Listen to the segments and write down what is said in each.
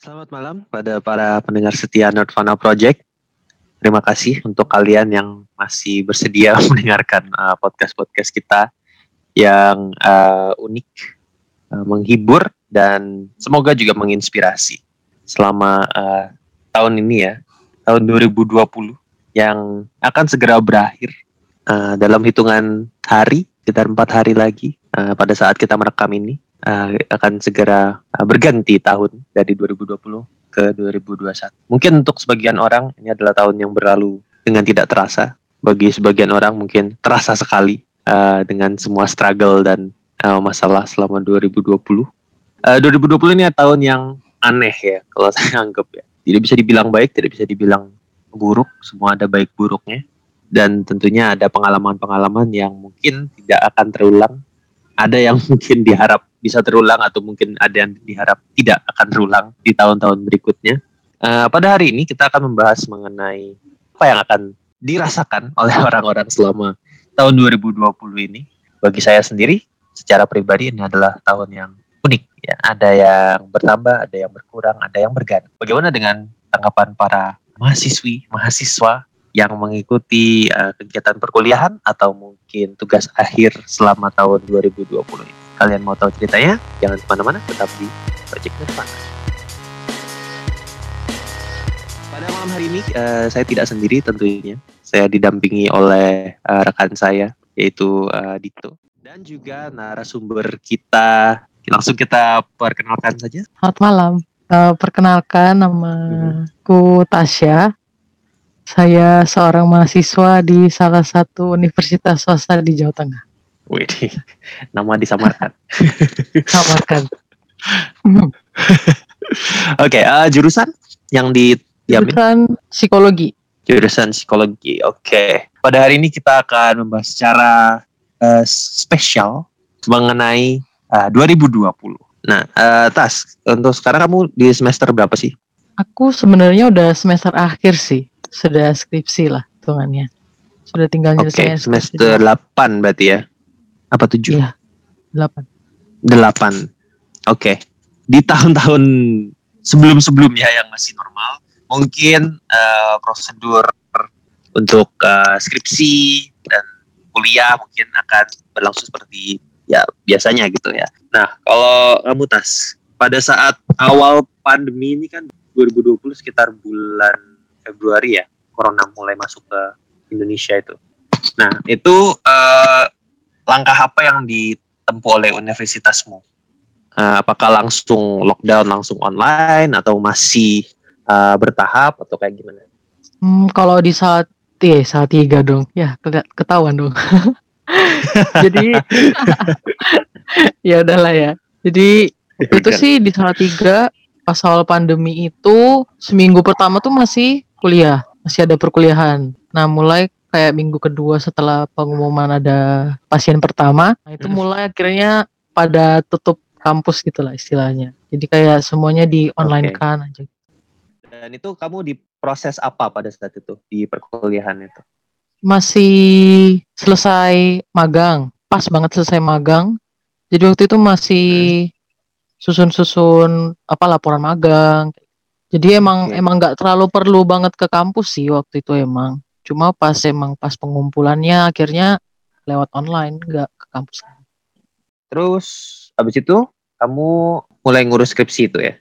Selamat malam pada para pendengar setia Nerdvana Project. Terima kasih untuk kalian yang masih bersedia mendengarkan uh, podcast-podcast kita yang uh, unik, uh, menghibur, dan semoga juga menginspirasi selama uh, tahun ini ya, tahun 2020 yang akan segera berakhir uh, dalam hitungan hari, sekitar empat hari lagi uh, pada saat kita merekam ini uh, akan segera uh, berganti tahun dari 2020 ke 2021. Mungkin untuk sebagian orang ini adalah tahun yang berlalu dengan tidak terasa. Bagi sebagian orang mungkin terasa sekali uh, dengan semua struggle dan uh, masalah selama 2020. Uh, 2020 ini tahun yang aneh ya kalau saya anggap ya. Tidak bisa dibilang baik, tidak bisa dibilang buruk, semua ada baik buruknya. Dan tentunya ada pengalaman-pengalaman yang mungkin tidak akan terulang. Ada yang mungkin diharap bisa terulang atau mungkin ada yang diharap tidak akan terulang di tahun-tahun berikutnya. Uh, pada hari ini kita akan membahas mengenai apa yang akan dirasakan oleh orang-orang selama tahun 2020 ini. Bagi saya sendiri, secara pribadi ini adalah tahun yang unik. Ya, ada yang bertambah, ada yang berkurang, ada yang berganti. Bagaimana dengan tanggapan para mahasiswi, mahasiswa yang mengikuti uh, kegiatan perkuliahan atau mungkin tugas akhir selama tahun 2020 ini? Kalian mau tahu ceritanya? Jangan ke mana-mana, tetap di Project Nirvana. Pada malam hari ini uh, saya tidak sendiri tentunya. Saya didampingi oleh uh, rekan saya yaitu uh, Dito dan juga narasumber kita. Langsung kita perkenalkan saja. Selamat malam. Uh, perkenalkan namaku Tasya. Saya seorang mahasiswa di salah satu universitas swasta di Jawa Tengah. Wih, nama disamarkan. Samarkan. Oke, okay, uh, jurusan yang di Jurusan psikologi. Jurusan psikologi. Oke. Okay. Pada hari ini kita akan membahas secara uh, spesial mengenai uh, 2020. Nah, uh, Tas, untuk sekarang kamu di semester berapa sih? Aku sebenarnya udah semester akhir sih. Sudah skripsi lah hitungannya. Sudah tinggal nyelesain okay, semester 8 berarti ya? Apa tujuh? Iya, delapan. Delapan. Oke. Okay. Di tahun-tahun sebelum-sebelumnya yang masih normal, mungkin uh, prosedur untuk uh, skripsi dan kuliah mungkin akan berlangsung seperti ya biasanya gitu ya. Nah, kalau kamu tas pada saat awal pandemi ini kan 2020 sekitar bulan Februari ya, corona mulai masuk ke Indonesia itu. Nah, itu uh, langkah apa yang ditempuh oleh universitasmu? Uh, apakah langsung lockdown, langsung online, atau masih uh, bertahap, atau kayak gimana? Hmm, kalau di saat eh, saat tiga dong, ya ketahuan dong. Jadi ya udahlah ya. Jadi itu sih di saat tiga pas awal pandemi itu seminggu pertama tuh masih kuliah, masih ada perkuliahan. Nah mulai kayak minggu kedua setelah pengumuman ada pasien pertama, nah itu mulai akhirnya pada tutup kampus gitulah istilahnya. Jadi kayak semuanya di online okay. kan aja. Dan itu kamu di proses apa pada saat itu di perkuliahan itu? Masih selesai magang, pas banget selesai magang. Jadi waktu itu masih hmm. Susun-susun apa laporan magang. Jadi emang okay. emang nggak terlalu perlu banget ke kampus sih waktu itu emang. Cuma pas emang pas pengumpulannya akhirnya lewat online, nggak ke kampus. Terus habis itu kamu mulai ngurus skripsi itu ya?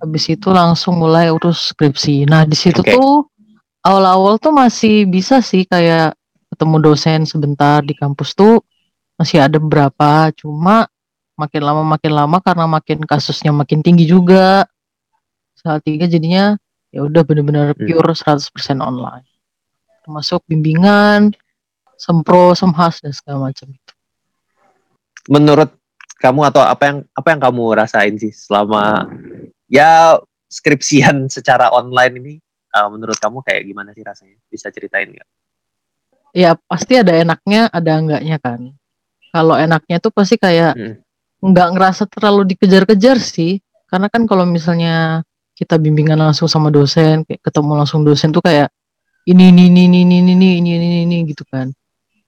Habis itu langsung mulai urus skripsi. Nah di situ okay. tuh awal-awal tuh masih bisa sih kayak ketemu dosen sebentar di kampus tuh masih ada beberapa. Cuma makin lama makin lama karena makin kasusnya makin tinggi juga. Saat tiga jadinya ya udah bener-bener hmm. pure 100% online termasuk bimbingan, sempro, semhas dan segala macam itu. Menurut kamu atau apa yang apa yang kamu rasain sih selama ya skripsian secara online ini uh, menurut kamu kayak gimana sih rasanya? Bisa ceritain nggak? Ya pasti ada enaknya, ada enggaknya kan. Kalau enaknya tuh pasti kayak hmm. Nggak ngerasa terlalu dikejar-kejar sih, karena kan kalau misalnya kita bimbingan langsung sama dosen, kayak ketemu langsung dosen tuh kayak ini ini ini ini ini ini ini ini, ini gitu kan.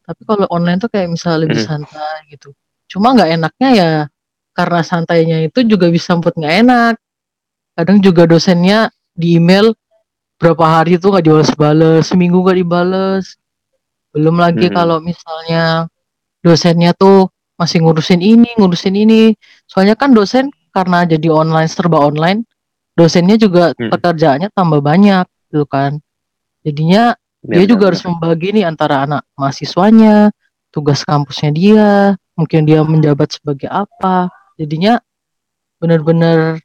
Tapi kalau online tuh kayak misalnya lebih hmm. santai gitu. Cuma nggak enaknya ya karena santainya itu juga bisa buat nggak enak. Kadang juga dosennya di email berapa hari tuh nggak dibales-bales seminggu nggak dibales belum lagi Hmm. kalau misalnya dosennya tuh masih ngurusin ini ngurusin ini soalnya kan dosen karena jadi online serba online dosennya juga Hmm. pekerjaannya tambah banyak gitu kan jadinya Ya, dia juga benar-benar. harus membagi nih antara anak mahasiswanya, tugas kampusnya dia, mungkin dia menjabat sebagai apa. Jadinya benar-benar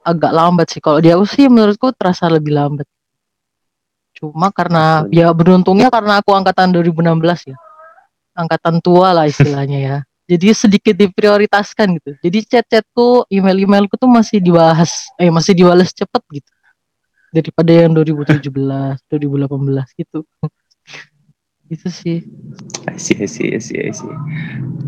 agak lambat sih. Kalau dia sih menurutku terasa lebih lambat. Cuma karena Betul. ya beruntungnya karena aku angkatan 2016 ya. Angkatan tua lah istilahnya ya. Jadi sedikit diprioritaskan gitu. Jadi chat-chatku, email-emailku tuh masih dibahas, eh masih dibalas cepet gitu. Daripada yang 2017, 2018 gitu. Gitu sih. I see, I see, I see, I see.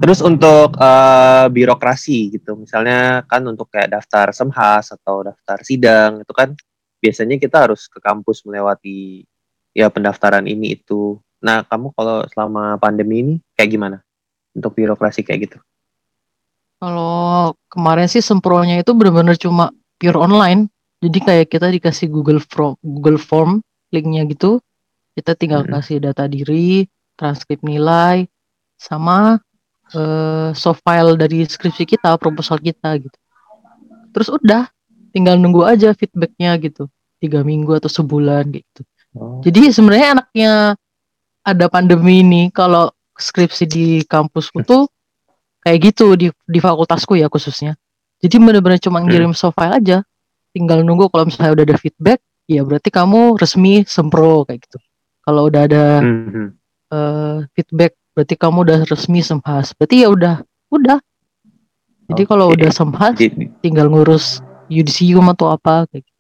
Terus untuk eh, birokrasi gitu, misalnya kan untuk kayak daftar semhas atau daftar sidang itu kan biasanya kita harus ke kampus melewati ya pendaftaran ini itu. Nah, kamu kalau selama pandemi ini kayak gimana untuk birokrasi kayak gitu? Kalau kemarin sih sempronya itu benar-benar cuma pure online. Jadi kayak kita dikasih Google Form, Google Form linknya gitu. Kita tinggal Mhm. kasih data diri, transkrip nilai, sama eh, soft file dari skripsi kita, proposal kita gitu. Terus udah, tinggal nunggu aja feedbacknya gitu. Tiga minggu atau sebulan gitu. Oh. Jadi sebenarnya enaknya ada pandemi ini kalau skripsi di kampusku tuh kayak gitu di di fakultasku ya khususnya. Jadi bener-bener cuma ngirim soft file aja. Tinggal nunggu kalau misalnya udah ada feedback, ya berarti kamu resmi sempro kayak gitu. Kalau udah ada Mhm. eh, feedback, berarti kamu udah resmi semhas. Berarti ya udah, udah. Jadi kalau Oke. udah semhas, tinggal ngurus yudisium atau apa kayak gitu.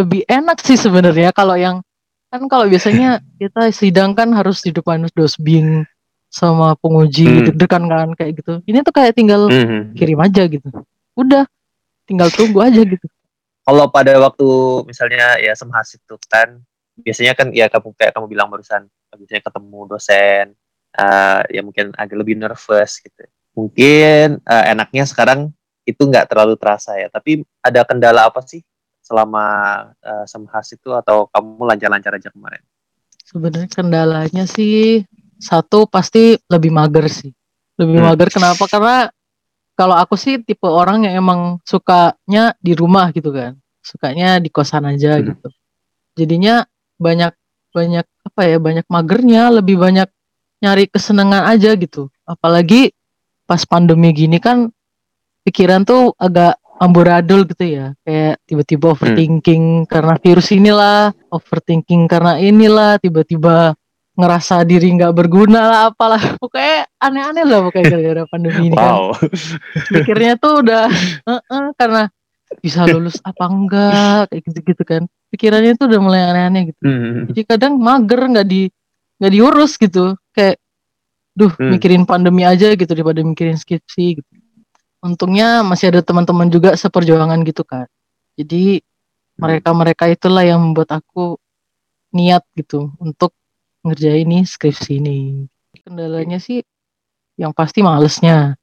Lebih enak sih sebenarnya kalau yang kan kalau biasanya kita sidang kan harus di depan dosbing sama penguji Hmm. deg-degan kan kayak gitu. Ini tuh kayak tinggal Mhm. kirim aja gitu. Udah, tinggal tunggu aja gitu. Kalau pada waktu misalnya ya semhas itu kan biasanya kan ya kamu kayak kamu bilang barusan biasanya ketemu dosen eh, ya mungkin agak lebih nervous gitu. Mungkin eh, enaknya sekarang itu nggak terlalu terasa ya. Tapi ada kendala apa sih selama eh, semhas itu atau kamu lancar-lancar aja kemarin? Sebenarnya kendalanya sih satu pasti lebih mager sih. Lebih Hmm. mager kenapa? Karena kalau aku sih tipe orang yang emang sukanya di rumah gitu kan. Sukanya di kosan aja Hmm. gitu. Jadinya banyak banyak apa ya? Banyak magernya, lebih banyak nyari kesenangan aja gitu. Apalagi pas pandemi gini kan pikiran tuh agak amburadul gitu ya. Kayak tiba-tiba overthinking karena virus inilah, overthinking karena inilah, tiba-tiba ngerasa diri nggak berguna lah apalah. Pokoknya aneh-aneh lah pokoknya gara-gara pandemi ini kan. mikirnya tuh udah "Eh-eh," karena bisa lulus apa enggak kayak gitu-gitu kan. Pikirannya tuh udah mulai aneh-aneh gitu. Hmm. jadi kadang mager nggak di nggak diurus gitu. Kayak duh Hmm. mikirin pandemi aja gitu daripada mikirin skripsi gitu. Untungnya masih ada teman-teman juga seperjuangan gitu kan. Jadi mereka-mereka itulah yang membuat aku niat gitu untuk ngerjain nih skripsi ini. Kendalanya sih yang pasti malesnya.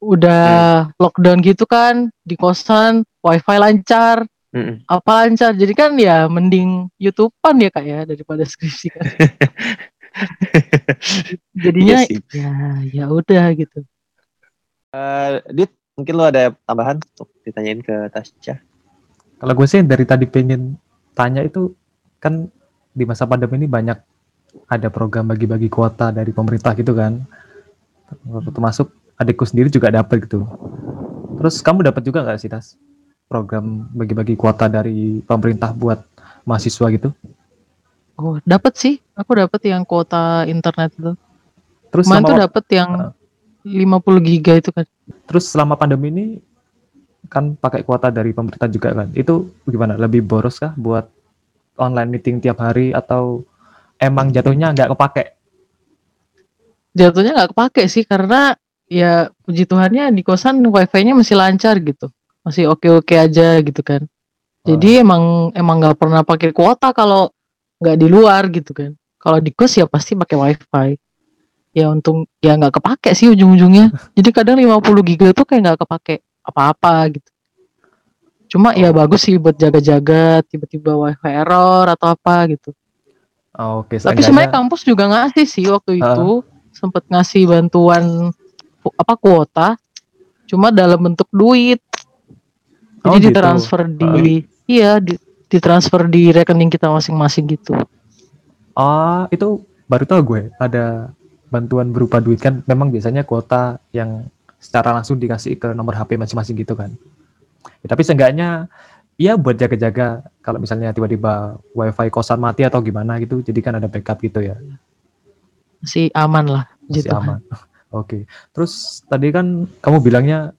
Udah lockdown gitu kan di kosan wifi lancar. Hmm. apa lancar? Jadi kan ya mending youtubean ya kak ya daripada skripsi kan. Jadinya Iya ya ya udah gitu. Eh, Dit, mungkin lo ada tambahan untuk ditanyain ke Tasya? Kalau gue sih dari tadi pengen tanya itu kan di masa pandemi ini banyak ada program bagi-bagi kuota dari pemerintah gitu kan. Termasuk adikku sendiri juga dapat gitu. Terus kamu dapat juga nggak sih Tas program bagi-bagi kuota dari pemerintah buat mahasiswa gitu? oh dapat sih aku dapat yang kuota internet itu Terus kemarin tuh dapat yang Heeh. 50 giga itu kan terus selama pandemi ini kan pakai kuota dari pemerintah juga kan. Itu gimana? Lebih boros kah buat online meeting tiap hari atau emang jatuhnya nggak kepake? jatuhnya nggak kepake sih karena ya puji Tuhannya di kosan wifi-nya masih lancar gitu. Masih oke-oke aja gitu kan. Jadi emang emang nggak pernah pakai kuota kalau nggak di luar gitu kan. Kalau di kos ya pasti pakai wifi. Ya untung ya nggak kepake sih ujung-ujungnya. Jadi kadang 50 giga tuh kayak nggak kepake apa-apa gitu. Cuma ya Oh. bagus sih buat jaga-jaga tiba-tiba wifi error atau apa gitu. Oh, Oke, Tapi seenggaknya- sebenarnya kampus juga ngasih sih waktu Ah. itu sempet ngasih bantuan apa kuota, cuma dalam bentuk duit. Jadi Oh, gitu. ditransfer di iya di ditransfer di rekening kita masing-masing gitu. Oh, itu baru tahu gue ada bantuan berupa duit kan. Memang biasanya kuota yang secara langsung dikasih ke nomor HP masing-masing gitu kan. Ya, tapi seenggaknya ya buat jaga-jaga kalau misalnya tiba-tiba wifi kosan mati atau gimana gitu, jadi kan ada backup gitu ya. Masih aman lah Masih gitu. aman. Oke. Terus tadi kan kamu bilangnya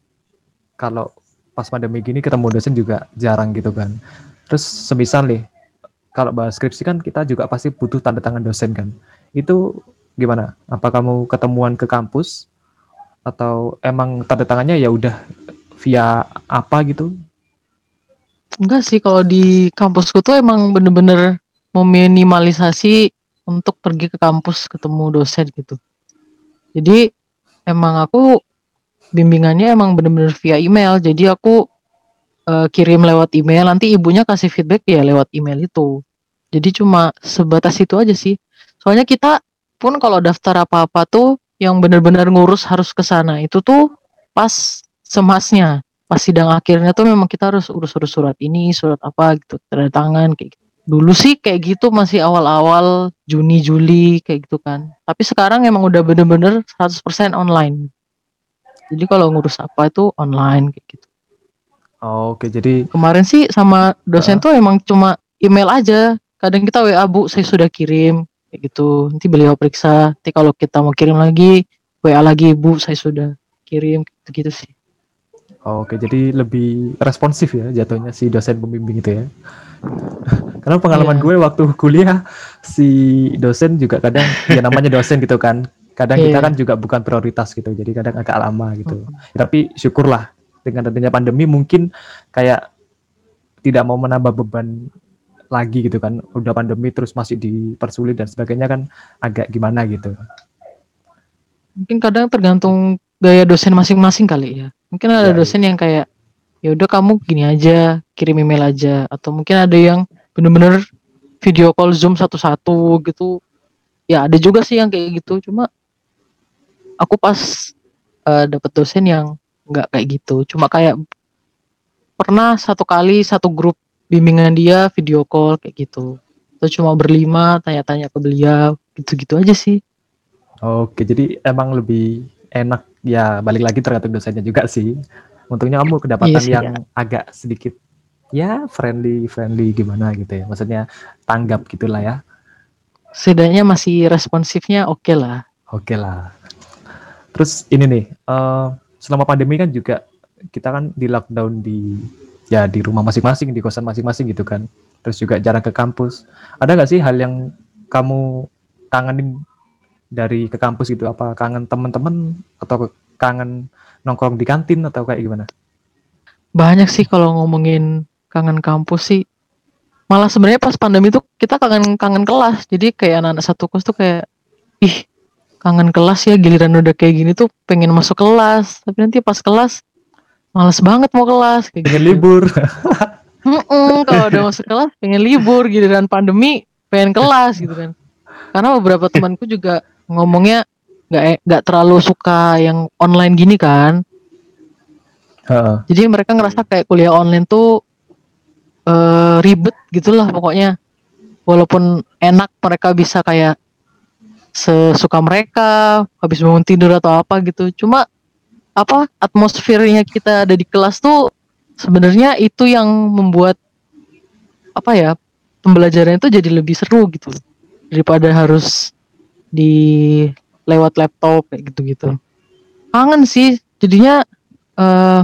kalau pas pandemi gini ketemu dosen juga jarang gitu kan. Terus semisal nih kalau bahas skripsi kan kita juga pasti butuh tanda tangan dosen kan. Itu gimana? Apa kamu ketemuan ke kampus atau emang tanda tangannya ya udah via apa gitu? Enggak sih kalau di kampusku tuh emang bener-bener meminimalisasi untuk pergi ke kampus ketemu dosen gitu. Jadi emang aku bimbingannya emang bener-bener via email. Jadi aku eh, kirim lewat email, nanti ibunya kasih feedback ya lewat email itu. Jadi cuma sebatas itu aja sih. Soalnya kita pun kalau daftar apa-apa tuh yang bener-bener ngurus harus ke sana itu tuh pas semasnya pas sidang akhirnya tuh memang kita harus urus-urus surat ini, surat apa gitu, tanda tangan kayak gitu. Dulu sih kayak gitu masih awal-awal Juni Juli kayak gitu kan. Tapi sekarang emang udah bener-bener 100% online. Jadi kalau ngurus apa itu online kayak gitu. Oh, Oke, jadi Kemarin sih sama dosen tuh emang cuma email aja. Kadang kita WA Bu, saya sudah kirim kayak gitu. Nanti beliau periksa. Nanti kalau kita mau kirim lagi, WA lagi Bu, saya sudah kirim gitu-gitu sih. Oke, jadi lebih responsif ya jatuhnya si dosen pembimbing itu ya. Karena pengalaman Iya. gue waktu kuliah si dosen juga kadang ya namanya dosen gitu kan. Kadang kita Iya. kan juga bukan prioritas gitu. Jadi kadang agak lama gitu. Tapi syukurlah dengan adanya pandemi mungkin kayak tidak mau menambah beban lagi gitu kan. Udah pandemi terus masih dipersulit dan sebagainya kan agak gimana gitu. mungkin kadang tergantung gaya dosen masing-masing kali ya mungkin ada Ya, dosen yang kayak ya udah kamu gini aja kirim email aja. Atau mungkin ada yang bener-bener video call zoom satu-satu gitu. Ya ada juga sih yang kayak gitu. Cuma aku pas eh, dapet dosen yang nggak kayak gitu. Cuma kayak pernah satu kali satu grup bimbingan dia video call kayak gitu. Atau cuma berlima tanya-tanya ke beliau gitu-gitu aja sih. Oke, jadi emang lebih enak ya balik lagi tergantung dosennya juga sih. Untungnya kamu kedapatan Iya sih, yang agak sedikit ya friendly friendly gimana gitu ya. Maksudnya tanggap gitulah ya. setidaknya masih responsifnya oke lah. Oke lah. Terus ini nih, eh, selama pandemi kan juga kita kan di lockdown di ya di rumah masing-masing, di kosan masing-masing gitu kan. Terus juga jarang ke kampus. Ada nggak sih hal yang kamu kangenin dari ke kampus gitu? Apa kangen teman-teman atau kangen nongkrong di kantin atau kayak gimana? Banyak sih kalau ngomongin kangen kampus sih. Malah sebenarnya pas pandemi tuh kita kangen kangen kelas. Jadi kayak anak-anak satu kos tuh kayak ih kangen kelas ya giliran udah kayak gini tuh pengen masuk kelas. Tapi nanti pas kelas males banget mau kelas kayak Pengen gitu. libur. Mm-mm, kalau udah masuk kelas pengen libur giliran pandemi pengen kelas gitu kan. Karena beberapa temanku juga ngomongnya nggak e- nggak terlalu suka yang online gini kan. Heeh. Jadi mereka ngerasa kayak kuliah online tuh eh ribet gitulah pokoknya. Walaupun enak mereka bisa kayak sesuka mereka habis bangun tidur atau apa gitu. Cuma apa atmosfernya kita ada di kelas tuh sebenarnya itu yang membuat apa ya pembelajaran itu jadi lebih seru gitu daripada harus di lewat laptop kayak gitu-gitu. Kangen sih jadinya eh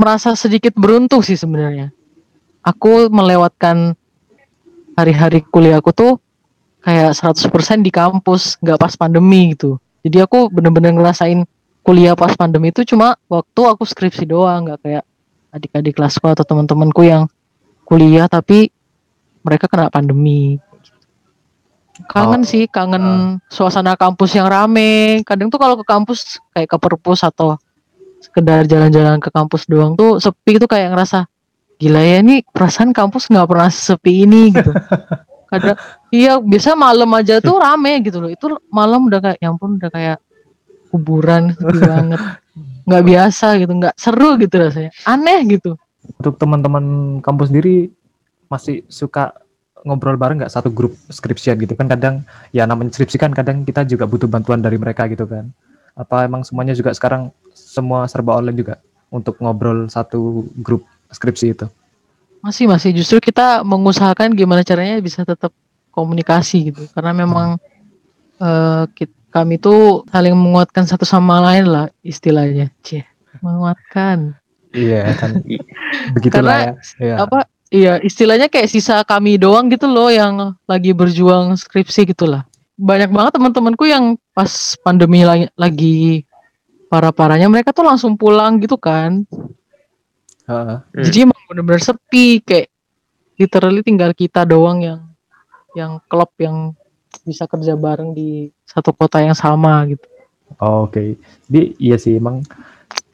merasa sedikit beruntung sih sebenarnya. Aku melewatkan hari-hari kuliahku tuh kayak 100% di kampus, nggak pas pandemi gitu. Jadi aku bener-bener ngerasain kuliah pas pandemi itu cuma waktu aku skripsi doang, nggak kayak adik-adik kelasku atau teman-temanku yang kuliah tapi mereka kena pandemi. Kangen Oh, sih, kangen suasana kampus yang rame. Kadang tuh kalau ke kampus kayak ke perpus atau sekedar jalan-jalan ke kampus doang tuh sepi tuh kayak ngerasa gila ya nih perasaan kampus nggak pernah sepi ini gitu. Kadang iya biasa malam aja tuh rame gitu loh. Itu malam udah kayak ya ampun udah kayak kuburan sepi banget. Nggak biasa gitu nggak seru gitu rasanya. Aneh gitu. Untuk teman-teman kampus sendiri masih suka ngobrol bareng nggak satu grup skripsian gitu kan? Kadang ya namanya skripsi kan kadang kita juga butuh bantuan dari mereka gitu kan. Apa emang semuanya juga sekarang semua serba online juga untuk ngobrol satu grup skripsi itu? Masih masih. Justru kita mengusahakan gimana caranya bisa tetap komunikasi gitu. Karena memang eh, kit- kami tuh saling menguatkan satu sama lain lah istilahnya cie menguatkan. Iya kan. Begitulah ya, ya. apa iya istilahnya kayak sisa kami doang gitu loh yang lagi berjuang skripsi gitulah banyak banget teman-temanku yang pas pandemi lagi, lagi parah-parahnya mereka tuh langsung pulang gitu kan Heeh. Hmm. jadi emang bener-bener sepi kayak literally tinggal kita doang yang yang klub yang bisa kerja bareng di satu kota yang sama gitu Oh, Oke, jadi iya sih emang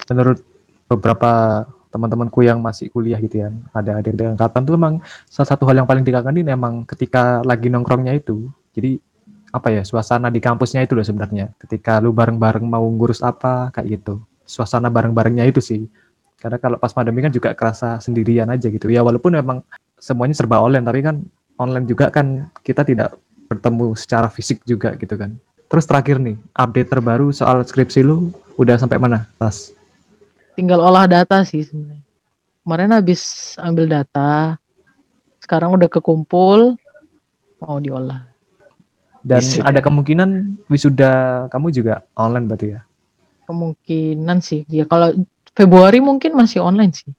menurut beberapa teman-temanku yang masih kuliah gitu ya, ada adik di angkatan tuh emang salah satu hal yang paling dikangenin emang ketika lagi nongkrongnya itu. Jadi apa ya suasana di kampusnya itu loh sebenarnya. Ketika lu bareng-bareng mau ngurus apa kayak gitu, suasana bareng-barengnya itu sih. Karena kalau pas pandemi kan juga kerasa sendirian aja gitu. Ya walaupun emang semuanya serba online, tapi kan online juga kan kita tidak bertemu secara fisik juga gitu kan. Terus terakhir nih, update terbaru soal skripsi lu udah sampai mana, Tas? Tinggal olah data sih sebenarnya kemarin habis ambil data sekarang udah kekumpul mau diolah Dan Wisuda. ada kemungkinan wisuda kamu juga online berarti ya? kemungkinan sih ya kalau Februari mungkin masih online sih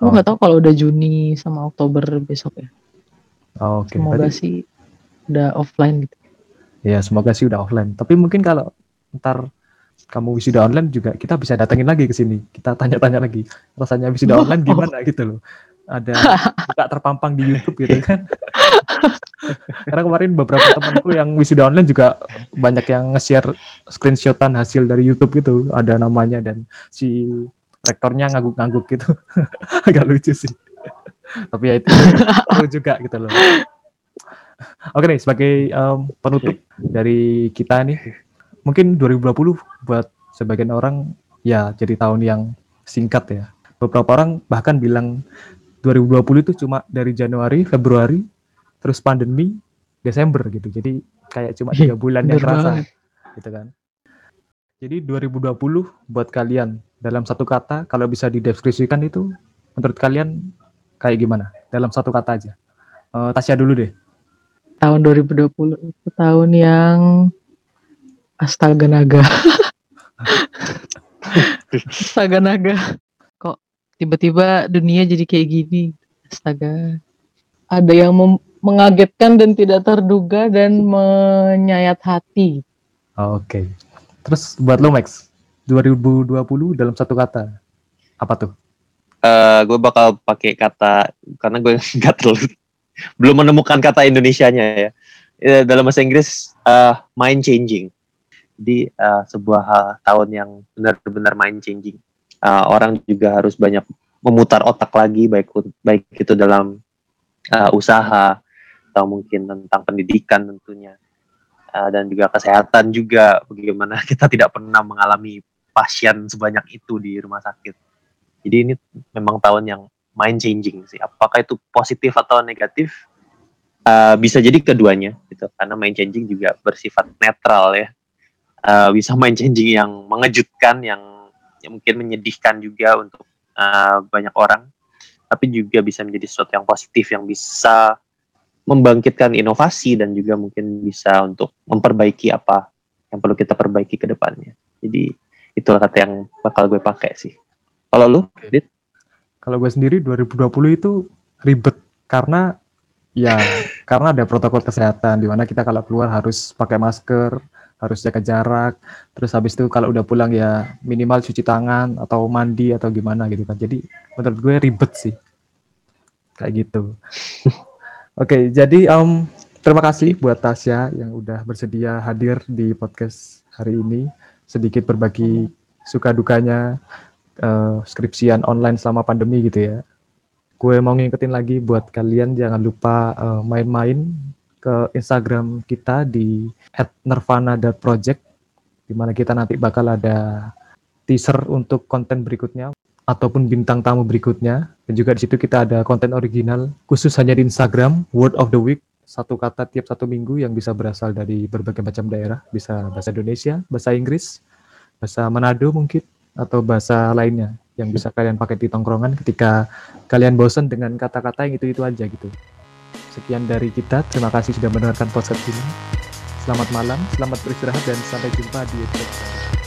Oh. cuma nggak tahu kalau udah Juni sama Oktober besok ya Oh, Oke, semoga berarti sih udah offline gitu ya semoga sih udah offline. Tapi mungkin kalau ntar kamu wisuda online juga kita bisa datengin lagi ke sini. Kita tanya-tanya lagi rasanya wisuda online gimana gitu loh. Ada buka terpampang di YouTube gitu kan. Karena kemarin beberapa temanku yang wisuda online juga banyak yang nge-share screenshotan hasil dari YouTube gitu, ada namanya dan si rektornya ngangguk-ngangguk gitu. Agak lucu sih. Tapi ya itu perlu juga gitu loh. Oke nih, sebagai em, penutup dari kita nih, mungkin 2020 buat sebagian orang ya jadi tahun yang singkat ya. Beberapa orang bahkan bilang 2020 itu cuma dari Januari, Februari, terus pandemi, Desember gitu. Jadi kayak cuma tiga bulan yang banget. gitu kan. Jadi 2020 buat kalian dalam satu kata kalau bisa dideskripsikan itu menurut kalian kayak gimana? Dalam satu kata aja. Eh, Tasya dulu deh. tahun 2020 itu tahun yang astaga naga astaga naga kok tiba-tiba dunia jadi kayak gini astaga ada yang mem- mengagetkan dan tidak terduga dan menyayat hati Oh, Oke. Terus buat lo Max, 2020 dalam satu kata. Apa tuh? Eh, gue bakal pakai kata karena gue nggak terlalu belum menemukan kata Indonesianya ya. Eh, dalam bahasa Inggris eh, mind changing. Jadi eh, sebuah tahun yang benar-benar mind changing. Eh, orang juga harus banyak memutar otak lagi baik baik itu dalam eh, usaha atau mungkin tentang pendidikan tentunya Eh, dan juga kesehatan juga bagaimana kita tidak pernah mengalami pasien sebanyak itu di rumah sakit. Jadi ini memang tahun yang mind changing sih. Apakah itu positif atau negatif? Eh, bisa jadi keduanya gitu. Karena mind changing juga bersifat netral ya. Eh, bisa mind changing yang mengejutkan, yang, yang mungkin menyedihkan juga untuk eh, banyak orang. Tapi juga bisa menjadi sesuatu yang positif yang bisa membangkitkan inovasi dan juga mungkin bisa untuk memperbaiki apa yang perlu kita perbaiki ke depannya. Jadi itulah kata yang bakal gue pakai sih. Kalau lu, Dit? Kalau gue sendiri 2020 itu ribet karena ya karena ada protokol kesehatan di mana kita kalau keluar harus pakai masker, harus jaga jarak. Terus habis itu kalau udah pulang ya minimal cuci tangan atau mandi atau gimana gitu kan. Jadi menurut gue ribet sih. Kayak gitu. Oke, jadi em, terima kasih buat Tasya yang udah bersedia hadir di podcast hari ini. Sedikit berbagi suka dukanya eh, skripsian online selama pandemi gitu ya. gue mau ngingetin lagi buat kalian jangan lupa uh, main-main ke Instagram kita di @nirvana.project di mana kita nanti bakal ada teaser untuk konten berikutnya ataupun bintang tamu berikutnya. Dan juga di situ kita ada konten original khusus hanya di Instagram word of the week. Satu kata tiap satu minggu yang bisa berasal dari berbagai macam daerah. Bisa bahasa Indonesia bahasa Inggris bahasa Manado mungkin atau bahasa lainnya yang bisa kalian pakai di tongkrongan ketika kalian bosan dengan kata-kata yang itu-itu aja gitu. Sekian dari kita, terima kasih sudah mendengarkan podcast ini. Selamat malam, selamat beristirahat dan sampai jumpa di episode selanjutnya.